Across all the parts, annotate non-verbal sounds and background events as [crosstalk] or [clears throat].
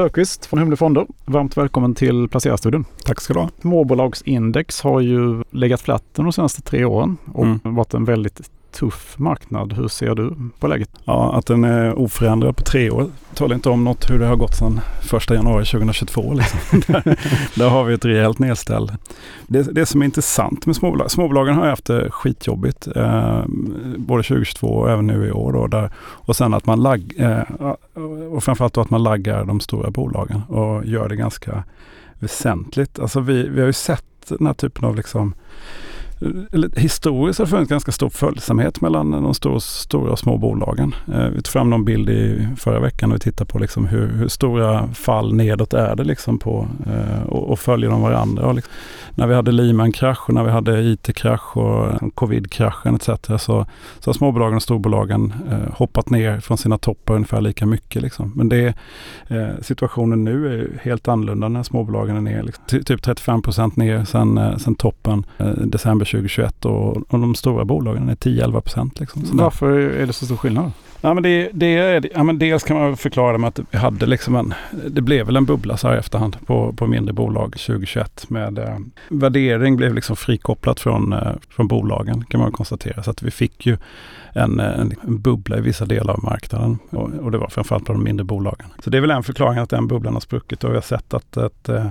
Löfqvist från Humle Fonder. Varmt välkommen till Placerarstudion. Tack ska du ha. Småbolagsindex har ju legat flatt de senaste tre åren och Mm. varit en väldigt tuff marknad. Hur ser du på läget? Ja, att den är oförändrad på tre år talar inte om något hur det har gått sedan 1 januari 2022. Liksom. där, [laughs] [laughs] där har vi ett rejält nedställ. Det, det som är intressant med småbolag, småbolagen har ju haft det skitjobbigt eh, både 2022 och även nu i år. Då, där, och sen att man lag, eh, och framförallt att man laggar de stora bolagen och gör det ganska väsentligt. Alltså vi, vi har ju sett den här typen av liksom historiskt har det funnits ganska stor följsamhet mellan de stora, stora och små bolagen. Eh, vi tog fram någon bild i förra veckan och vi tittade på liksom hur, hur stora fall nedåt är det liksom på, eh, och, och följer de varandra. Och liksom, när vi hade Lehman-krasch och när vi hade IT-krasch och eh, covid-kraschen etc. Så, så har småbolagen och storbolagen eh, hoppat ner från sina toppar ungefär lika mycket. Liksom. Men det, eh, situationen nu är helt annorlunda när småbolagen är ner. Liksom, typ 35 procent ner sen, eh, sen toppen eh, december 2021 och, och de stora bolagen är 10-11 procent. Liksom. Varför är det så stor skillnad? Nej, men det, det är, ja, men dels kan man förklara det med att vi hade liksom en, det blev väl en bubbla så här i efterhand på, på mindre bolag 2021 med eh, värdering blev liksom frikopplat från, eh, från bolagen kan man konstatera. Så att vi fick ju en, eh, en, en bubbla i vissa delar av marknaden och, och det var framförallt på de mindre bolagen. Så det är väl en förklaring att den bubblan har spruckit och vi har sett att, att eh,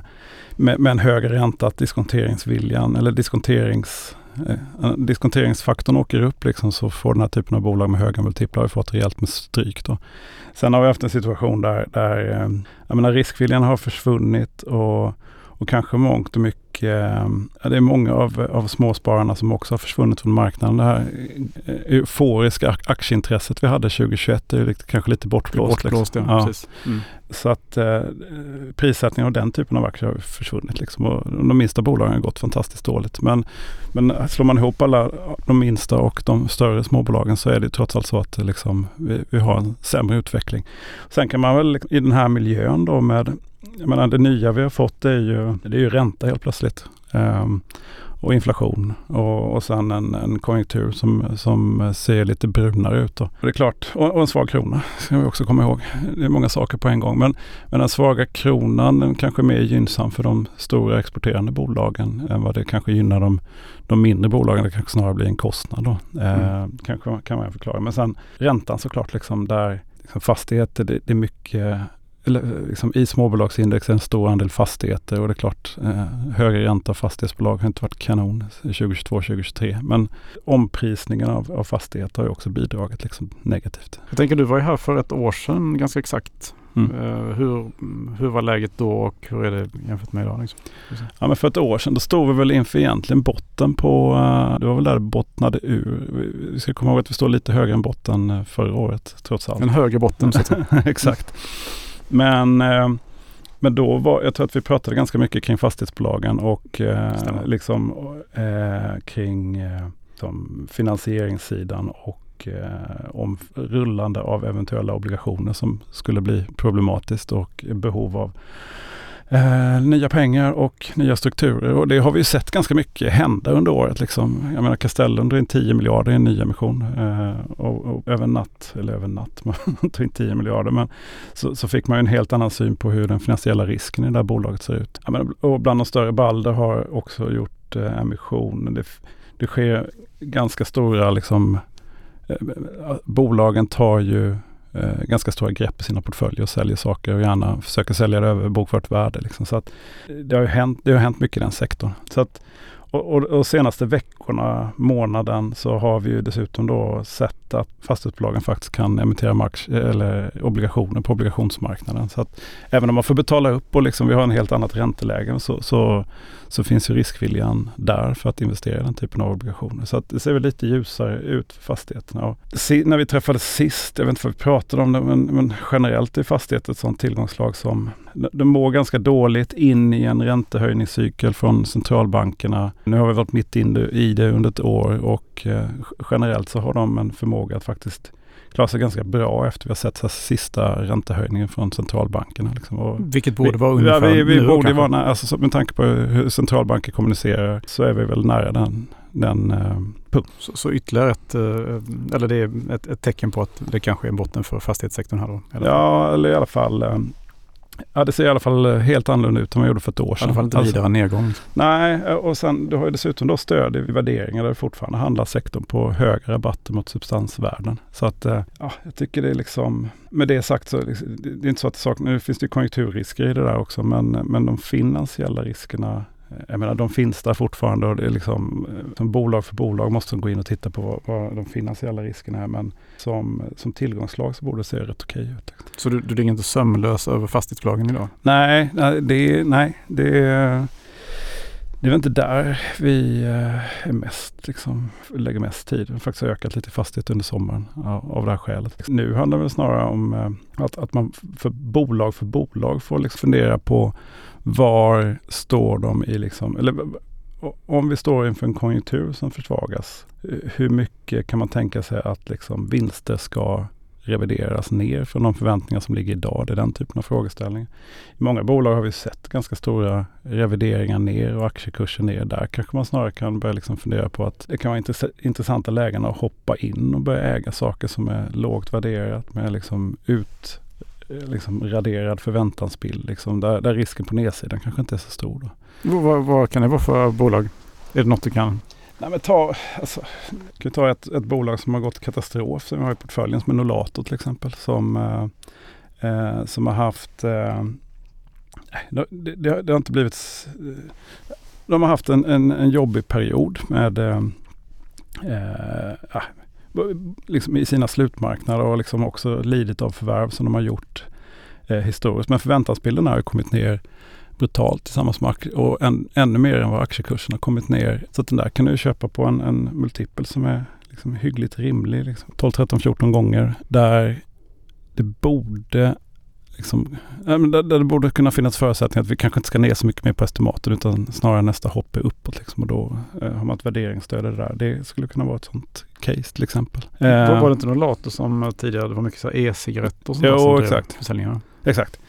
med, med en högre ränta att diskonteringsviljan eller diskonterings Eh, eh, diskonteringsfaktorn åker upp liksom, så får den här typen av bolag med höga multiplar fått rejält med stryk. Då. Sen har vi haft en situation där, där eh, jag menar, riskviljan har försvunnit och, och kanske mångt och mycket, eh, det är många av, av småspararna som också har försvunnit från marknaden. Det här eh, euforiska aktieintresset vi hade 2021 är kanske lite bortblåst. Bortblåst, liksom. ja. Ja. Mm. Så att eh, prissättningen av den typen av aktier har försvunnit. Liksom. Och de minsta bolagen har gått fantastiskt dåligt. Men, men slår man ihop alla de minsta och de större småbolagen så är det trots allt så att liksom, vi, vi har en sämre utveckling. Sen kan man väl i den här miljön då med, jag menar det nya vi har fått är ju, det är ju ränta helt plötsligt. Ehm, och inflation och, och sen en, en konjunktur som, som ser lite brunare ut. Då. Och det är klart, och, och en svag krona ska vi också komma ihåg. Det är många saker på en gång. Men, men den svaga kronan den kanske är mer gynnsam för de stora exporterande bolagen än vad det kanske gynnar de, de mindre bolagen. Det kanske snarare blir en kostnad då. Eh, kanske kan man förklara. Men sen räntan såklart, liksom där liksom fastigheter, det, det är mycket liksom i småbolagsindex en stor andel fastigheter och det är klart eh, högre ränta fastighetsbolag har inte varit kanon 2022-2023. Men omprisningen av, av fastigheter har ju också bidragit liksom negativt. Jag tänker du var ju här för ett år sedan ganska exakt. Mm. Eh, hur, hur var läget då och hur är det jämfört med idag? Liksom? Ja, men för ett år sedan då stod vi väl inför egentligen botten på, eh, det var väl där det bottnade ur. Vi- Vi ska komma ihåg att vi står lite högre än botten eh, förra året trots allt. En högre botten så att säga. [laughs] Exakt. Men, eh, men då var, jag tror att vi pratade ganska mycket kring fastighetsbolagen och eh, Stämmer. liksom eh, kring som finansieringssidan och om rullande av eventuella obligationer som skulle bli problematiskt och behov av Eh, nya pengar och nya strukturer och det har vi ju sett ganska mycket hända under året. Liksom. Jag menar Castellum drar in 10 miljarder i en ny emission eh, och, och över natt, eller över natt, [laughs] man tar in 10 miljarder men så, så fick man ju en helt annan syn på hur den finansiella risken i det här bolaget ser ut. Menar, och bland de större Balder har också gjort eh, emission. Det, det sker ganska stora liksom, eh, eh bolagen tar ju eh, ganska stora grepp i sina portföljer och säljer saker och gärna försöker sälja det över bokfört värde. Liksom. Så att det, har ju hänt, det har hänt mycket i den sektorn. Så att, och, och, och senaste veckorna, månaden, så har vi ju dessutom då sett att fastighetsbolagen faktiskt kan emittera mark, eller obligationer på obligationsmarknaden. Så att även om man får betala upp och liksom vi har en helt annat ränteläge så, så, så finns ju riskviljan där för att investera i den typen av obligationer. Så att det ser väl lite ljusare ut för fastigheterna. Och si, när vi träffades sist, jag vet inte vad vi pratade om det, men, men generellt är fastigheter ett sådant tillgångslag som de mår ganska dåligt in i en räntehöjningscykel från centralbankerna. Nu har vi varit mitt in i det under ett år och eh, generellt så har de en förmåga att faktiskt klara sig ganska bra efter vi har sett så sista räntehöjningen från centralbankerna. Liksom. Vilket borde vara vi, ungefär ja, vi, vi nu borde vara alltså, så med tanke på hur centralbanker kommunicerar så är vi väl nära den, den eh, punkt. Så, så ytterligare ett, eh, eller det är ett, ett tecken på att det kanske är en botten för fastighetssektorn här då? Eller? Ja, eller i alla fall eh, Ja, det ser i alla fall helt annorlunda ut än vad jag gjorde för ett år I sedan. alla fall inte Alltså- vidare nedgång. Nej, och sen du har ju dessutom då stöd i värderingar där det fortfarande handlar sektorn på höga rabatter mot substansvärden. Så att eh, ja, jag tycker det är liksom, med det sagt så det är inte så att det saknas, nu finns det ju konjunkturrisker i det där också, men, men de finansiella riskerna eh, jag menar de finns där fortfarande och det är liksom som bolag för bolag måste de gå in och titta på vad, vad de finansiella riskerna är. Men som, som tillgångslag så borde det se rätt okej ut. Så du, du ligger inte sömnlös över fastighetsbolagen idag? Nej, nej, det, är- nej det, är- det är väl inte där vi eh, är mest, liksom, lägger mest tid. Vi har faktiskt ökat lite fastighet under sommaren av, av det här skälet. Nu handlar det väl snarare om eh, att, att man för bolag för bolag får liksom fundera på var står de i liksom, eller om vi står inför en konjunktur som försvagas, eh, hur mycket kan man tänka sig att liksom vinster ska revideras ner från de förväntningar som ligger idag? Det är den typen av frågeställning. I många bolag har vi sett ganska stora revideringar ner och aktiekurser ner. Där kanske man snarare kan börja liksom fundera på att det kan vara intress- intressanta lägen att hoppa in och börja äga saker som är lågt värderat med liksom ut eh, liksom raderad förväntansbild. Liksom där, där risken på nedsidan kanske inte är så stor. Då. Vad, vad, vad kan det vara för bolag? Är det något du kan? Nej, men ta, alltså, kan vi ta ett, ett bolag som har gått katastrof som vi har i portföljen som är Nolato till exempel. Som, eh, eh som har haft, eh, det, det, det har inte blivit, eh, de har haft en, en, en jobbig period med eh, eh, ah, liksom i sina slutmarknader och liksom också lidit av förvärv som de har gjort eh, historiskt. Men förväntansbilden har ju kommit ner brutalt tillsammans med och än, ännu mer än vad aktiekursen har kommit ner. Så att den där kan du köpa på en, en multipel som är liksom hyggligt rimlig. Liksom 12, 13, 14 gånger. Där det borde liksom, där, där det borde kunna finnas förutsättningar att vi kanske inte ska ner så mycket mer på estimaten utan snarare nästa hopp är uppåt. Liksom, och då eh, har man ett värderingsstöd i det där. Det skulle kunna vara ett sånt case till exempel. Eh, var det inte Nolato som tidigare, det var mycket e-cigaretter och sånt Jo, där exakt. Exakt.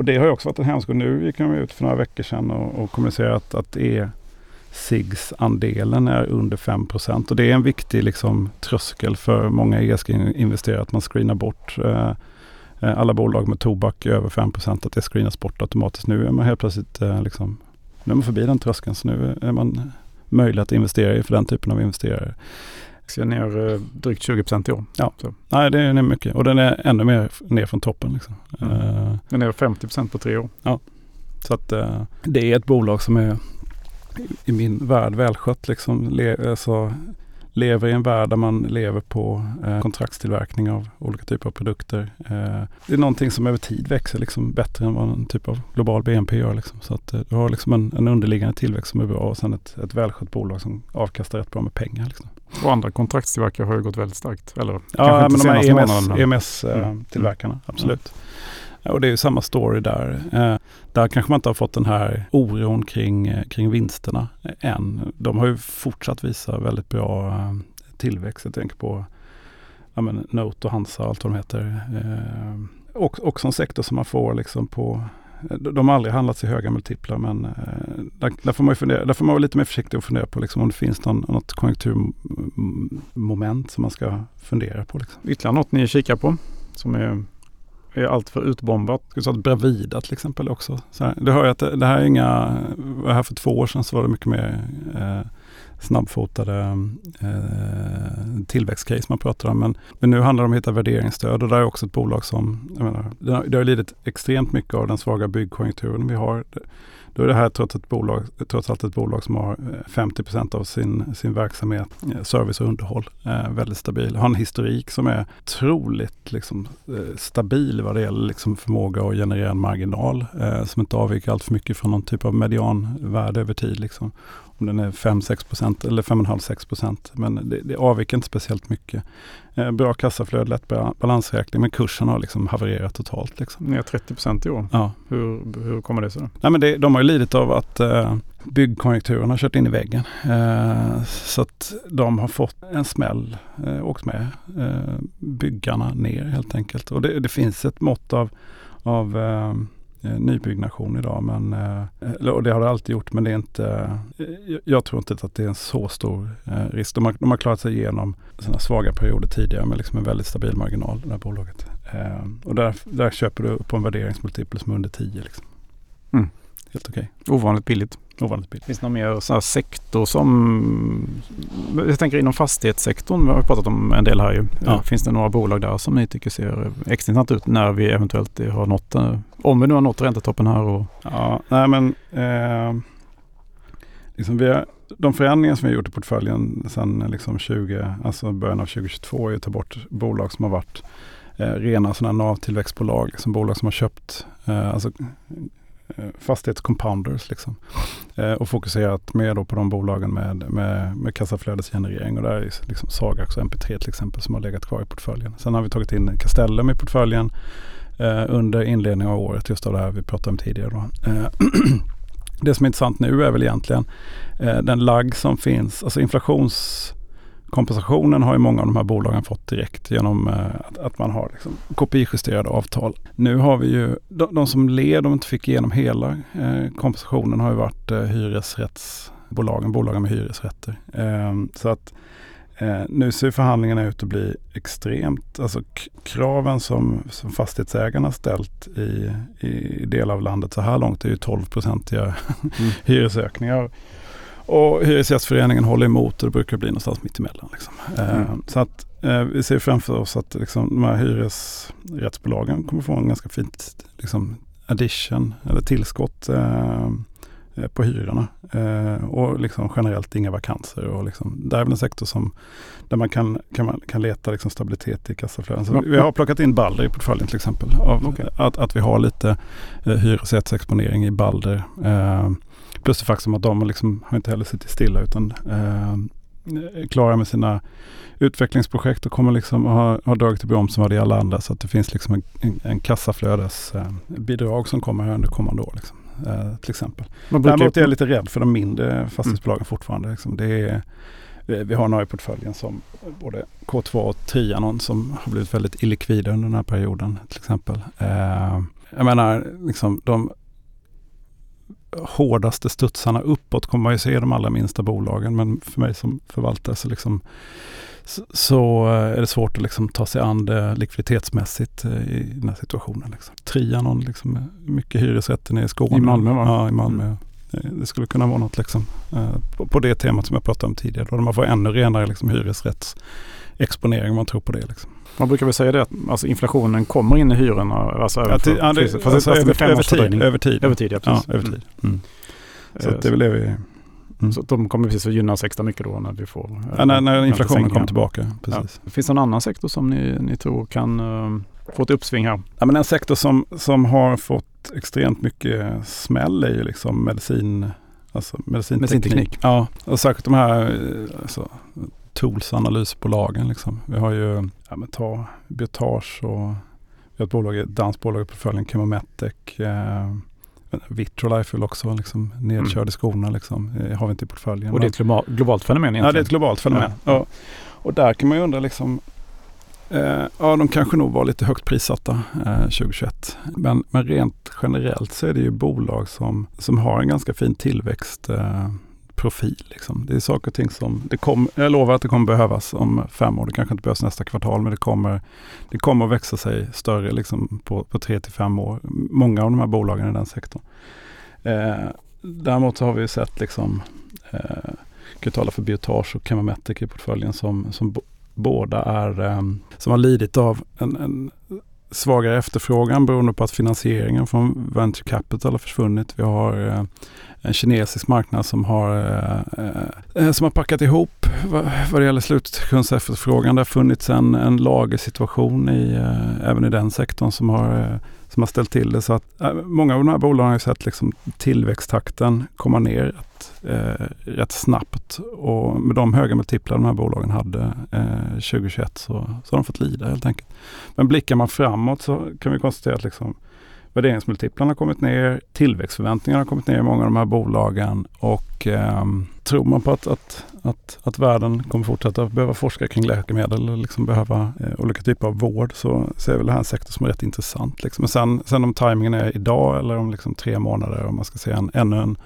Och det har ju också varit en hämsko. Nu gick de ut för några veckor sedan och, och kommunicerade att, att e-cigs-andelen är under 5 Och det är en viktig liksom, tröskel för många e-investerare att man screenar bort eh, eh alla bolag med tobak över 5% att det screenas bort automatiskt. Nu är man helt plötsligt eh, liksom, nu är man förbi den tröskeln så nu är man möjlig att investera i för den typen av investerare. Ska ner eh, drygt 20 procent i år. Nej, det är mycket och den är ännu mer ner från toppen. Liksom. Mm. Eh, Den är 50 procent på tre år. Så att eh, det är ett bolag som är i min värld välskött. Liksom, le, alltså, lever i en värld där man lever på eh, kontraktstillverkning av olika typer av produkter. Eh, det är någonting som över tid växer liksom, bättre än vad en typ av global BNP gör. Liksom. Så att eh, du har liksom en, en underliggande tillväxt som är bra och sen ett, ett välskött bolag som avkastar rätt bra med pengar. Liksom. Och andra kontraktstillverkare har ju gått väldigt starkt. Eller Ja, kanske men de här senaste EMS, månaden, men- EMS-tillverkarna, Mm. absolut. Ja, och det är ju samma story där. Eh, där kanske man inte har fått den här oron kring, eh, kring vinsterna eh, än. De har ju fortsatt visa väldigt bra eh, tillväxt. Jag tänker på ja, men Note och Hansa och allt vad de heter. Eh, och, också en sektor som man får liksom på de har aldrig handlats i höga multiplar men eh, där, där, får man ju fundera, där får man vara lite mer försiktig och fundera på liksom, om det finns någon, något konjunkturmoment som man ska fundera på. Liksom. Ytterligare något ni kikar på som är, är allt för utbombat. Vi säga att Bravida till exempel också. Så här, du hör ju att det, det här är inga, här för två år sedan så var det mycket mer eh, snabbfotade eh, tillväxtcase man pratar om. Men, men nu handlar det om att hitta värderingsstöd och där är också ett bolag som, jag menar, det har, det har lidit extremt mycket av den svaga byggkonjunkturen vi har. Då är det här trots, ett bolag, trots allt ett bolag som har eh, 50% av sin, sin verksamhet, eh, service och underhåll, eh, väldigt stabil. Har en historik som är otroligt liksom, eh, stabil vad det gäller liksom, förmåga att generera en marginal eh, som inte avviker allt för mycket från någon typ av medianvärde över tid. Liksom. Om den är 5-6 eller 5,5-6 Men det, det avviker inte speciellt mycket. Eh, bra kassaflöde, lätt ba- balansräkning men kursen har liksom havererat totalt. Liksom. Ner 30 procent i år. Ja. Hur, hur kommer det sig? Nej, men det, de har ju lidit av att eh, byggkonjunkturen har kört in i väggen. Eh, så att de har fått en smäll, eh, åkt med eh, byggarna ner helt enkelt. Och det, det finns ett mått av, av eh, Eh, nybyggnation idag. Men, eh, och det har det alltid gjort men det är inte, eh, jag- tror inte att det är en så stor risk. De har, de har klarat sig igenom sina svaga perioder tidigare med liksom en väldigt stabil marginal, det här bolaget. Och där, där köper du på en värderingsmultipel som är under 10. Liksom. Mm. Helt okej. Ovanligt billigt. Ovanligt billigt. Finns det någon mer så sektor som... Jag tänker inom fastighetssektorn, vi har pratat om en del här ju. Ja. Finns det några bolag där som ni tycker ser extra ut när vi eventuellt har nått, eh, om vi nu har nått räntetoppen här och... Ja, nej men eh, liksom vi har, de förändringar som vi har gjort i portföljen sedan liksom 20, alltså början av 2022 är att ta bort bolag som har varit eh, rena sådana nav-tillväxtbolag, liksom bolag som har köpt eh, alltså, eh, Eh, fastighetscompounders liksom. Eh, och fokuserat mer då på de bolagen med, med, med kassaflödesgenerering och där är liksom Sagax och MP3 till exempel som har legat kvar i portföljen. Sen har vi tagit in Castellum i portföljen eh, under inledningen av året just av det här vi pratade om tidigare. Då. Eh, [clears throat] det som är intressant nu är väl egentligen eh, den lagg som finns, alltså inflations inflationskompensationen har ju många av de här bolagen fått direkt genom eh, att, att man har liksom kopijusterade avtal. Nu har vi ju, de, de som led och inte fick igenom hela eh, kompensationen har ju varit eh, hyresrättsbolagen, bolagen med hyresrätter. Eh, så att nu ser förhandlingarna ut att bli extremt, alltså kraven som, som fastighetsägarna ställt i, i delar av landet så här långt är ju 12-procentiga Mm. [laughs] hyresökningar. Och Hyresgästföreningen håller emot och det brukar bli någonstans mitt emellan. Liksom. Eh, Mm. så att eh, vi ser framför oss att liksom, de här hyresrättsbolagen kommer få en ganska fint liksom, addition eller tillskott eh, på hyrorna. Eh, och liksom generellt inga vakanser. Och liksom, det är väl en sektor som, där man kan, kan, man, kan leta liksom stabilitet i kassaflöden. Så vi har plockat in Balder i portföljen till exempel. Av, Okej. att, att vi har lite eh, hyresrättsexponering i Balder. Eh, plus det faktum att de liksom har inte heller suttit stilla utan eh, klara med sina utvecklingsprojekt och kommer liksom ha, ha dragit i bromsen vad det alla andra. Så att det finns liksom en, en, en kassaflödesbidrag eh, som kommer här under kommande år. Liksom, eh, till exempel. Däremot är jag lite rädd för de mindre fastighetsbolagen fortfarande. Liksom. Det är, vi, vi har några i portföljen som både K2 och Trianon som har blivit väldigt illikvida under den här perioden till exempel. Eh, jag menar, liksom, de hårdaste studsarna uppåt kommer man ju se i de allra minsta bolagen. Men för mig som förvaltare så, liksom, så, eh, är det svårt att liksom ta sig an det likviditetsmässigt eh, i den här situationen. Liksom. Trianon, liksom, mycket hyresrätter nere i Skåne. I Malmö, va? Ja, i Malmö. Eh, Det skulle kunna vara något liksom, eh, på, det temat som jag pratade om tidigare. Då man får ännu renare liksom, hyresrättsexponering om man tror på det. Liksom. man brukar väl säga det att alltså, inflationen kommer in i hyrorna. Alltså, Ja, till, ja, det, fast- fast över, tid. Över tid. Över tid, ja. Ja, precis. över tid. Mm. Så Eh, det är väl det vi... Mm. Så de kommer precis att gynnas extra mycket då när vi får... eh, Ja, när, när inflationen kommer tillbaka. Precis. Ja. Finns det någon annan sektor som ni, ni tror kan uh, få ett uppsving här? Ja, men en sektor som, som har fått extremt mycket smäll är ju liksom medicin, alltså medicinteknik. Medicinteknik. Ja, och särskilt de här alltså, tools analysbolagen. Liksom. Vi har ju, ja, men ta Biotage och vi har ett bolag, ett danskt bolag i portföljen, Chemometec. Eh, Vitrolife är också liksom nedkörd i skorna. Liksom. Det har vi inte i portföljen. Mm. Och det är ett global, globalt fenomen egentligen. Ja, det är ett globalt fenomen. Ja. Ja. Och där kan man ju undra liksom, eh, ja de kanske nog var lite högt prissatta eh, 2021. Men, men rent generellt så är det ju bolag som, som har en ganska fin tillväxt. Eh, profil. Liksom. Det är saker och ting som, det kom, jag lovar att det kommer behövas om fem år. Det kanske inte behövs nästa kvartal men det kommer, det kommer att växa sig större liksom, på, på tre till fem år. Många av de här bolagen i den sektorn. Eh, däremot så har vi sett liksom, eh, kan tala för Biotage och Chemometric i portföljen som, som bo, båda är, eh, som har lidit av en, en svagare efterfrågan beroende på att finansieringen från venture capital har försvunnit. Vi har eh, en kinesisk marknad som har, eh, eh som har packat ihop vad, vad det gäller slutkundsefterfrågan. Det har funnits en, en lagersituation i, eh, även i den sektorn som har, eh, som har ställt till det. Så att, eh, många av de här bolagen har ju sett liksom, tillväxttakten komma ner rätt, eh, rätt snabbt. Och med de höga multiplar de här bolagen hade eh, 2021 så, så har de fått lida helt enkelt. Men blickar man framåt så kan vi konstatera att liksom, värderingsmultiplarna har kommit ner, tillväxtförväntningarna har kommit ner i många av de här bolagen och eh, tror man på att, att, att, att världen kommer fortsätta behöva forska kring läkemedel och liksom behöva eh, olika typer av vård så, så är väl det här en sektor som är rätt intressant. Liksom. Men sen, sen om tajmingen är idag eller om liksom tre månader om man ska se en, ännu en,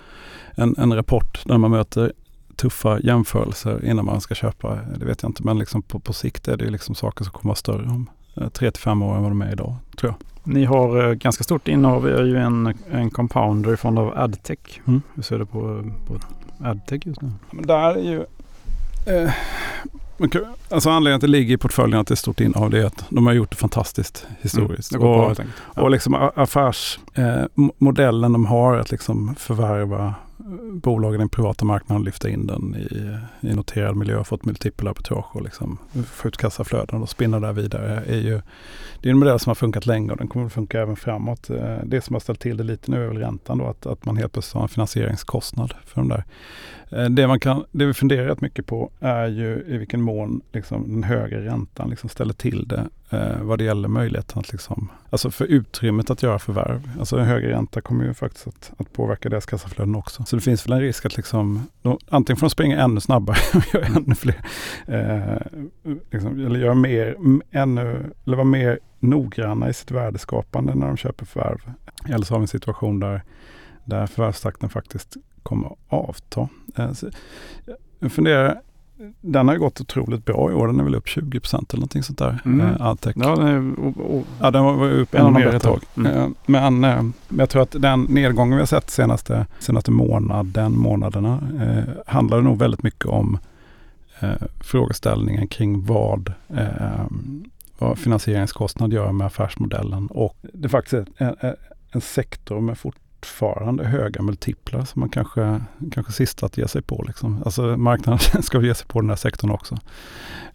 en, en rapport där man möter tuffa jämförelser innan man ska köpa, det vet jag inte. Men liksom på, på sikt är det liksom saker som kommer att vara större om tre till fem år än vad de är idag, tror jag. Ni har eh, ganska stort innehav, är ju en, en compounder i form av Adtech. Mm. Hur ser du på, på Adtech just nu? Men där är ju... Eh, alltså anledningen att det ligger i portföljen att det är stort innehav det är att de har gjort det fantastiskt historiskt. Mm, det går och, bra. Ja. och liksom affärsmodellen de har att liksom förvärva bolagen i den privata marknaden och lyfta in den i, i noterad miljö och fått multipel arbitrage och liksom få ut kassaflöden och spinna där vidare är ju det är en modell som har funkat länge och den kommer att funka även framåt. Eh, det som har ställt till det lite nu är väl räntan då, att, att man helt plötsligt har en finansieringskostnad för de där. Eh, det, man kan, det vi funderar rätt mycket på är ju i vilken mån liksom, den högre räntan liksom ställer till det eh, vad det gäller möjligheten att liksom, alltså för utrymmet att göra förvärv. Alltså en högre ränta kommer ju faktiskt att, att påverka deras kassaflöden också. Så det finns väl en risk att liksom, de, antingen får de springa ännu snabbare [laughs] och göra ännu fler, eh, liksom, eller göra mer, ännu, eller vara mer noggranna i sitt värdeskapande när de köper förvärv. Eller så har vi en situation där, där förvärvstakten faktiskt kommer att avta. Eh, jag funderar, den har gått otroligt bra i år. Den är väl upp 20 procent eller någonting sånt där. Mm. Eh, Adtech. Ja, den, är, och, och, Ja, den var upp ännu mer ett tag. Mm. Eh, Men, men jag tror att den nedgången vi har sett senaste, senaste månaden, månaderna eh, handlar nog väldigt mycket om eh, frågeställningen kring vad, eh, vad finansieringskostnad gör med affärsmodellen. Och det är faktiskt en, en, en sektor med fortfarande höga multiplar som man kanske, kanske sista att ge sig på. Liksom. Alltså marknaden [laughs] ska ge sig på den här sektorn också.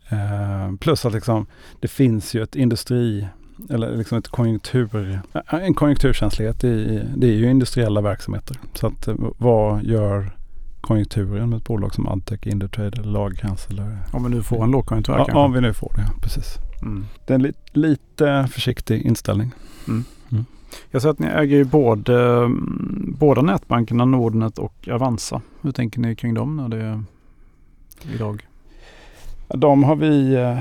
Eh, plus att liksom, det finns ju ett industri eller liksom ett konjunktur, en konjunkturkänslighet i, det är ju industriella verksamheter. Så att eh, vad gör konjunkturen med ett bolag som Adtech, Indutrade eller Lagercrantz? Eller, om vi nu får en lågkonjunktur ja, kanske. om vi nu får det, precis. Mm. Det är en li, lite försiktig inställning. Jag ser att ni äger ju både, eh, båda nätbankerna Nordnet och Avanza. Hur tänker ni kring dem när det är idag? De har vi, eh,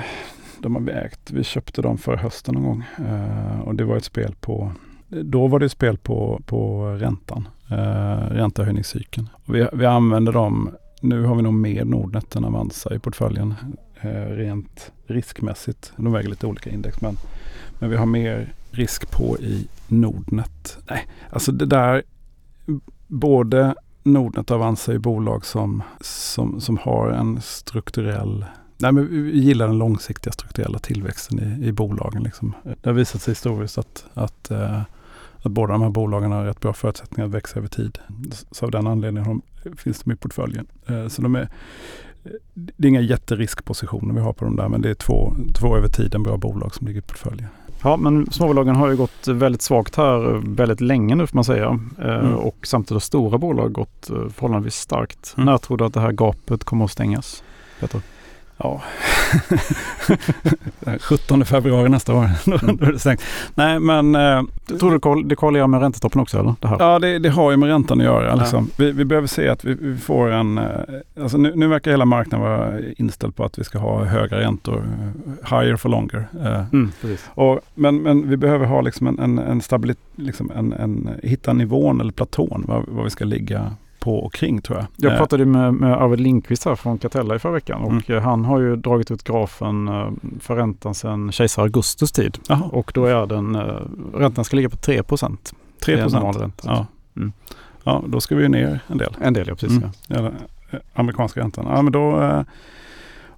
de har vi ägt. Vi köpte dem för hösten någon gång. Eh, och det var ett spel på, då var det ett spel på, på räntan. Eh, räntehöjningscykeln. Och vi, vi använder dem, nu har vi nog mer Nordnet än Avanza i portföljen. Eh, rent riskmässigt. De väger lite olika index men, men vi har mer risk på i Nordnet. Nej, alltså det där, både Nordnet och Avanza är bolag som, som, som har en strukturell Nej, men vi gillar den långsiktiga strukturella tillväxten i, i bolagen. Liksom. Det har visat sig historiskt att, att, eh, att båda de här bolagen har rätt bra förutsättningar att växa över tid. Så av den anledningen har de, finns de i portföljen. Eh, så de är, det är inga jätteriskpositioner vi har på dem där, men det är två, två över tiden bra bolag som ligger i portföljen. Ja, men småbolagen har ju gått väldigt svagt här väldigt länge nu får man säga. Eh, Mm. Och samtidigt har stora bolag gått eh, förhållandevis starkt. Mm. När tror du att det här gapet kommer att stängas? Peter? Ja, [laughs] 17 februari nästa år. [laughs] Då är det stängt. Nej, men eh, Tror du koll- det korrelerar med räntetoppen också eller? Det här? Ja, det, det har ju med räntan att göra. Liksom. Vi, vi behöver se att vi, vi får en... eh, Alltså nu, nu verkar hela marknaden vara inställd på att vi ska ha höga räntor. Higher for longer. eh. Mm. Och, men, men vi behöver ha liksom en, en, en stabilitet, liksom en, en, hitta nivån eller platån vad, vad vi ska ligga på och kring tror jag. Jag Eh, pratade med, med Arvid Lindqvist här från Catella i förra veckan och Mm. eh, han har ju dragit ut grafen eh, för räntan sedan kejsar Augustus tid. Jaha, Och då är den, räntan ska ligga på 3 procent. 3 Det är procent. Ja. Mm. ja, då ska vi ju ner en del. En del ja, precis. Mm. Ja. Eh, amerikanska räntan. Ja, men då,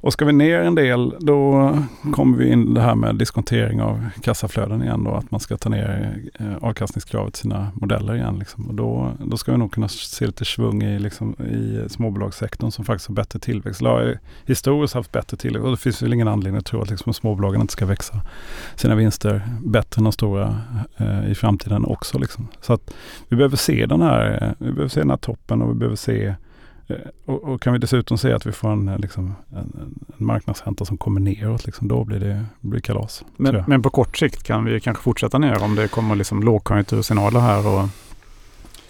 och ska vi ner en del då kommer vi in det här med diskontering av kassaflöden igen då. Att man ska ta ner eh, avkastningskravet i sina modeller igen. Liksom. Och då, då ska vi nog kunna se lite svung i, liksom, i småbolagssektorn som faktiskt har bättre tillväxt. Eller har historiskt haft bättre tillväxt. Och det finns väl ingen anledning att tro att liksom, småbolagen inte ska växa sina vinster bättre än de stora eh, i framtiden också. Liksom. Så att vi behöver se den här, eh, vi behöver se den här toppen och vi behöver se och, och kan vi dessutom se att vi får en, eh, liksom, en, en marknadsränta som kommer neråt, liksom, då blir det blir kalas. Men, men på kort sikt kan vi kanske fortsätta ner om det kommer liksom lågkonjunktursignaler här. Och,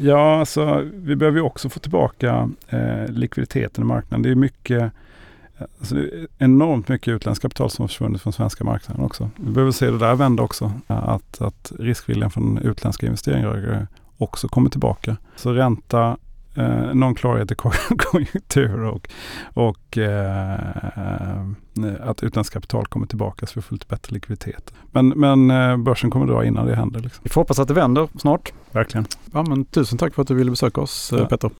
Ja, alltså, vi behöver ju också få tillbaka eh, likviditeten i marknaden. Det är mycket, alltså, det är enormt mycket utländskt kapital som har försvunnit från svenska marknaden också. Vi behöver se det där vända också. Att, att riskviljan från utländska investerare också kommer tillbaka. Så ränta, eh, någon klarhet [laughs] i konjunktur och, och eh, att utländskt kapital kommer tillbaka så vi får lite bättre likviditet. Men, men eh, börsen kommer dra innan det händer. Liksom. Vi får hoppas att det vänder snart. Verkligen. Ja, men tusen tack för att du ville besöka oss ja. Petter.